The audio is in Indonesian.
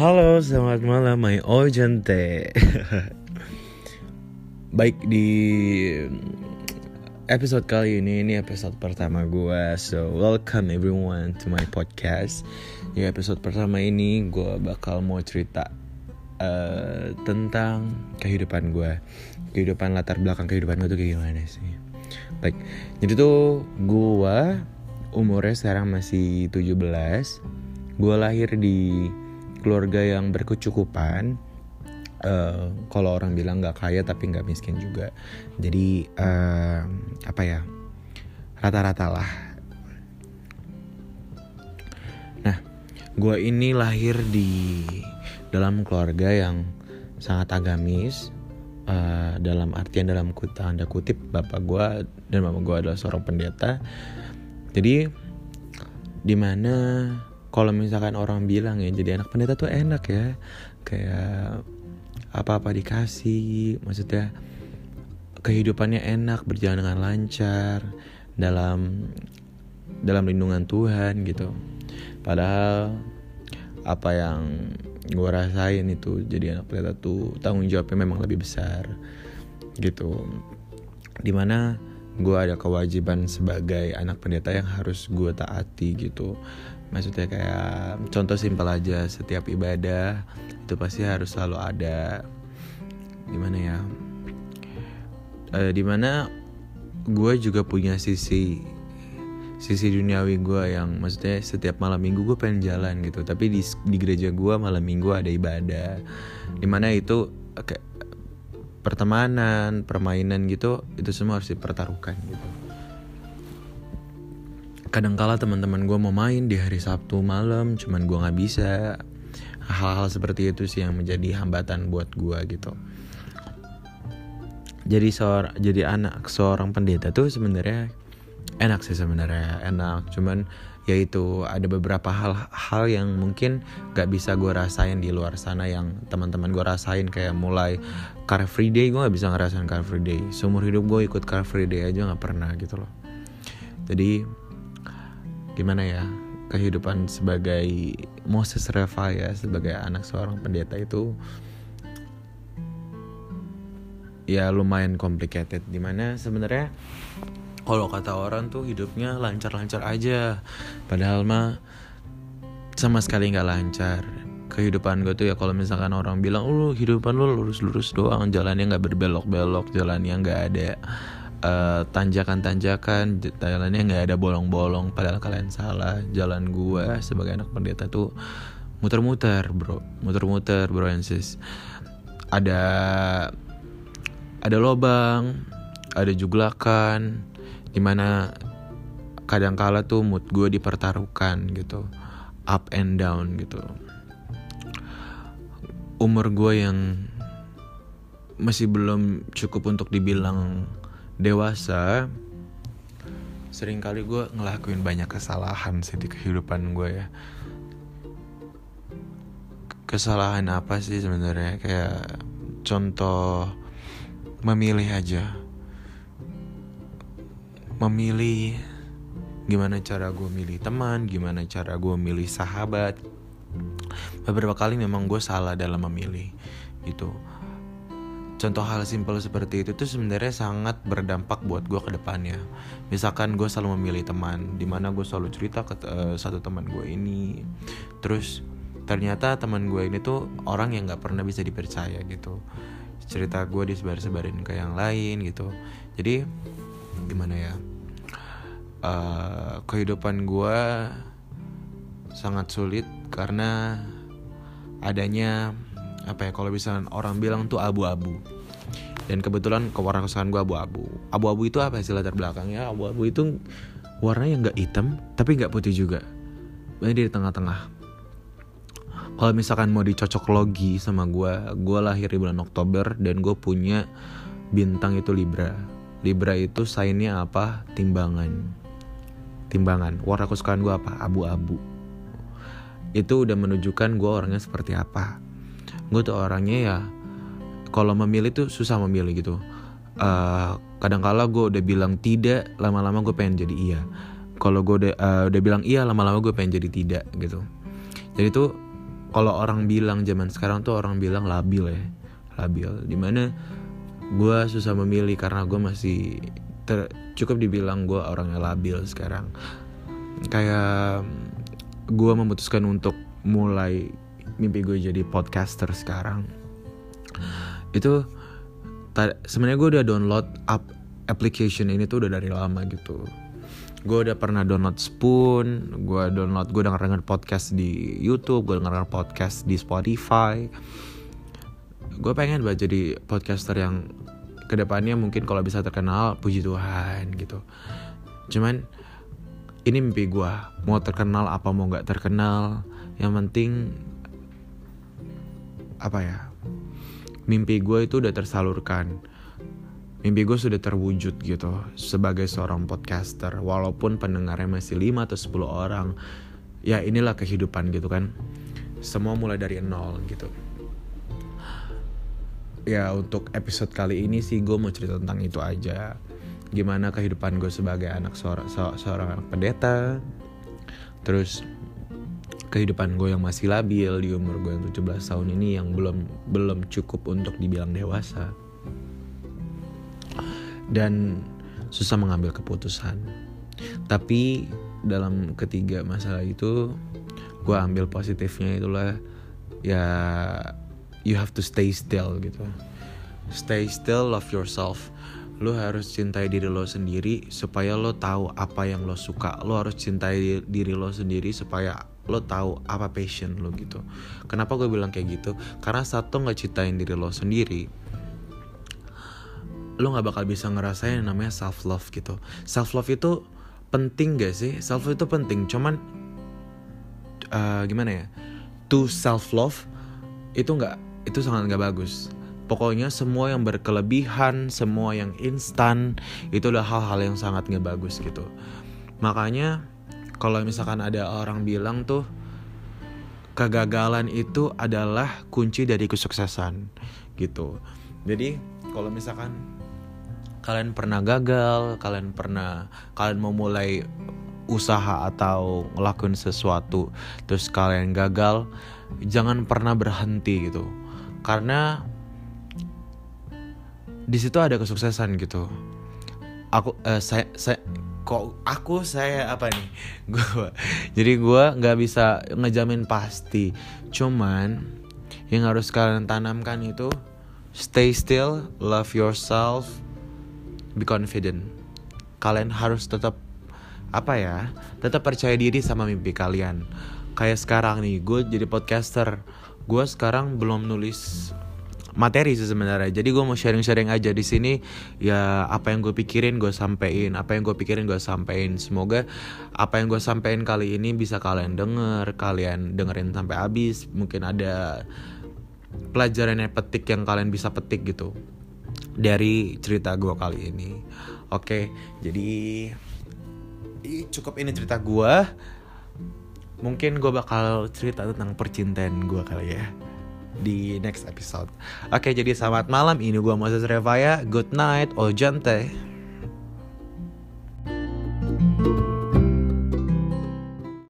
Halo, selamat malam, my ojente. Baik di episode kali ini, ini episode pertama gue. So, welcome everyone to my podcast. Di episode pertama ini, gue bakal mau cerita uh, tentang kehidupan gue. Kehidupan latar belakang kehidupan gue tuh kayak gimana sih. Baik, jadi tuh gue umurnya sekarang masih 17. Gue lahir di keluarga yang berkecukupan uh, kalau orang bilang nggak kaya tapi nggak miskin juga. Jadi uh, apa ya rata-rata lah. Nah gue ini lahir di dalam keluarga yang sangat agamis uh, dalam artian dalam tanda kutip bapak gue dan mama gue adalah seorang pendeta. Jadi di mana kalau misalkan orang bilang ya jadi anak pendeta tuh enak ya. Kayak apa-apa dikasih maksudnya kehidupannya enak berjalan dengan lancar dalam dalam lindungan Tuhan gitu. Padahal apa yang gue rasain itu jadi anak pendeta tuh tanggung jawabnya memang lebih besar gitu. Di mana gue ada kewajiban sebagai anak pendeta yang harus gue taati gitu maksudnya kayak contoh simpel aja setiap ibadah itu pasti harus selalu ada gimana ya e, di mana gue juga punya sisi sisi duniawi gue yang maksudnya setiap malam minggu gue pengen jalan gitu. Tapi di di gereja gue malam minggu ada ibadah. Di mana itu kayak pertemanan permainan gitu itu semua harus dipertaruhkan gitu kadangkala teman-teman gue mau main di hari Sabtu malam cuman gue nggak bisa. Hal-hal seperti itu sih yang menjadi hambatan buat gue gitu. Jadi seorang jadi anak seorang pendeta tuh sebenarnya enak sih sebenarnya enak. Cuman yaitu ada beberapa hal-hal yang mungkin gak bisa gue rasain di luar sana yang teman-teman gue rasain. Kayak mulai car free day gue gak bisa ngerasain car free day. Seumur hidup gue ikut car free day aja gak pernah gitu loh. Jadi gimana ya kehidupan sebagai Moses Reva ya sebagai anak seorang pendeta itu ya lumayan complicated. Di mana sebenarnya kalau kata orang tuh hidupnya lancar-lancar aja. Padahal mah sama sekali nggak lancar. Kehidupan gue tuh ya kalau misalkan orang bilang lu kehidupan lu lurus-lurus doang jalannya nggak berbelok-belok jalannya nggak ada uh, tanjakan-tanjakan jalannya nggak ada bolong-bolong padahal kalian salah jalan gua sebagai anak pendeta tuh muter-muter bro. Muter-muter bro and sis. Ada ada lobang ada juglakan di mana kadang kala tuh mood gue dipertaruhkan gitu up and down gitu. Umur gue yang masih belum cukup untuk dibilang dewasa sering kali gue ngelakuin banyak kesalahan sih di kehidupan gue ya. Kesalahan apa sih sebenarnya? Kayak contoh memilih aja. Memilih gimana cara gue milih teman gimana cara gue milih sahabat. Beberapa kali memang gue salah dalam memilih gitu contoh hal simpel seperti itu tuh sebenarnya sangat berdampak buat gue ke depannya. Misalkan gue selalu memilih teman di mana gue selalu cerita ke uh, satu teman gue ini. Terus ternyata teman gue ini tuh orang yang nggak pernah bisa dipercaya gitu. Cerita gue disebar-sebarin ke yang lain gitu. Jadi gimana ya? Uh, kehidupan gue sangat sulit karena adanya apa ya kalau misalnya orang bilang tuh abu-abu. Dan kebetulan kewarna kesukaan gue abu-abu. Abu-abu itu apa sih latar belakangnya? Abu-abu itu warnanya nggak hitam tapi nggak putih juga. Ini di tengah-tengah. Kalau misalkan mau dicocok logi sama gue gue lahir di bulan Oktober dan gue punya bintang itu Libra. Libra itu signnya apa? Timbangan. Timbangan. Warna kesukaan gue apa? Abu-abu. Itu udah menunjukkan gue orangnya seperti apa gue tuh orangnya ya kalau memilih tuh susah memilih gitu. Uh, kadang-kala gue udah bilang tidak lama-lama gue pengen jadi iya. Kalau gue udah uh, udah bilang iya lama-lama gue pengen jadi tidak gitu. Jadi tuh kalau orang bilang zaman sekarang tuh orang bilang labil ya labil. Di mana gue susah memilih karena gue masih ter, cukup dibilang gue orangnya labil sekarang. Kayak gue memutuskan untuk mulai mimpi gue jadi podcaster sekarang itu sebenarnya gue udah download app application ini tuh udah dari lama gitu gue udah pernah download Spoon, gue download, gue denger denger podcast di YouTube, gue denger podcast di Spotify. Gue pengen banget jadi podcaster yang ke depannya mungkin kalau bisa terkenal, puji Tuhan gitu. Cuman ini mimpi gue, mau terkenal apa mau nggak terkenal, yang penting apa ya? Mimpi gue itu udah tersalurkan. Mimpi gue sudah terwujud gitu sebagai seorang podcaster walaupun pendengarnya masih 5 atau 10 orang. Ya inilah kehidupan gitu kan. Semua mulai dari nol gitu. Ya untuk episode kali ini sih gue mau cerita tentang itu aja. Gimana kehidupan gue sebagai anak seorang, seorang anak pendeta. Terus kehidupan gue yang masih labil di umur gue yang 17 tahun ini yang belum belum cukup untuk dibilang dewasa dan susah mengambil keputusan. Tapi dalam ketiga masalah itu gue ambil positifnya itulah ya you have to stay still gitu. Stay still, love yourself. Lo harus cintai diri lo sendiri supaya lo tahu apa yang lo suka. Lo harus cintai diri lo sendiri supaya lo tahu apa passion lo gitu. Kenapa gue bilang kayak gitu? Karena satu nggak cintain diri lo sendiri, lo nggak bakal bisa ngerasain yang namanya self love gitu. Self love itu penting gak sih? Self love itu penting. Cuman uh, gimana ya? To self love itu nggak itu sangat nggak bagus. Pokoknya semua yang berkelebihan semua yang instan itu adalah hal-hal yang sangat nggak bagus gitu. Makanya kalau misalkan ada orang bilang tuh kegagalan itu adalah kunci dari kesuksesan gitu jadi kalau misalkan kalian pernah gagal, kalian pernah kalian mau mulai usaha atau ngelakuin sesuatu terus kalian gagal, jangan pernah berhenti gitu. Karena di situ ada kesuksesan gitu. Aku uh, saya saya kok aku saya apa nih? Gue jadi gue nggak bisa ngejamin pasti. Cuman yang harus kalian tanamkan itu stay still love yourself be confident. Kalian harus tetap apa ya tetap percaya diri sama mimpi kalian. Kayak sekarang nih gue jadi podcaster. Gue sekarang belum nulis materi sih sebenarnya. Jadi gue mau sharing-sharing aja di sini. Ya apa yang gue pikirin gue sampein. Apa yang gue pikirin gue sampein. Semoga apa yang gue sampein kali ini bisa kalian denger kalian dengerin sampai habis. Mungkin ada pelajaran yang petik yang kalian bisa petik gitu dari cerita gue kali ini. Oke, jadi cukup ini cerita gue. Mungkin gue bakal cerita tentang percintaan gue kali ya di next episode. Oke, jadi selamat malam. Ini gue Moses Revaya. Good night, Ojante.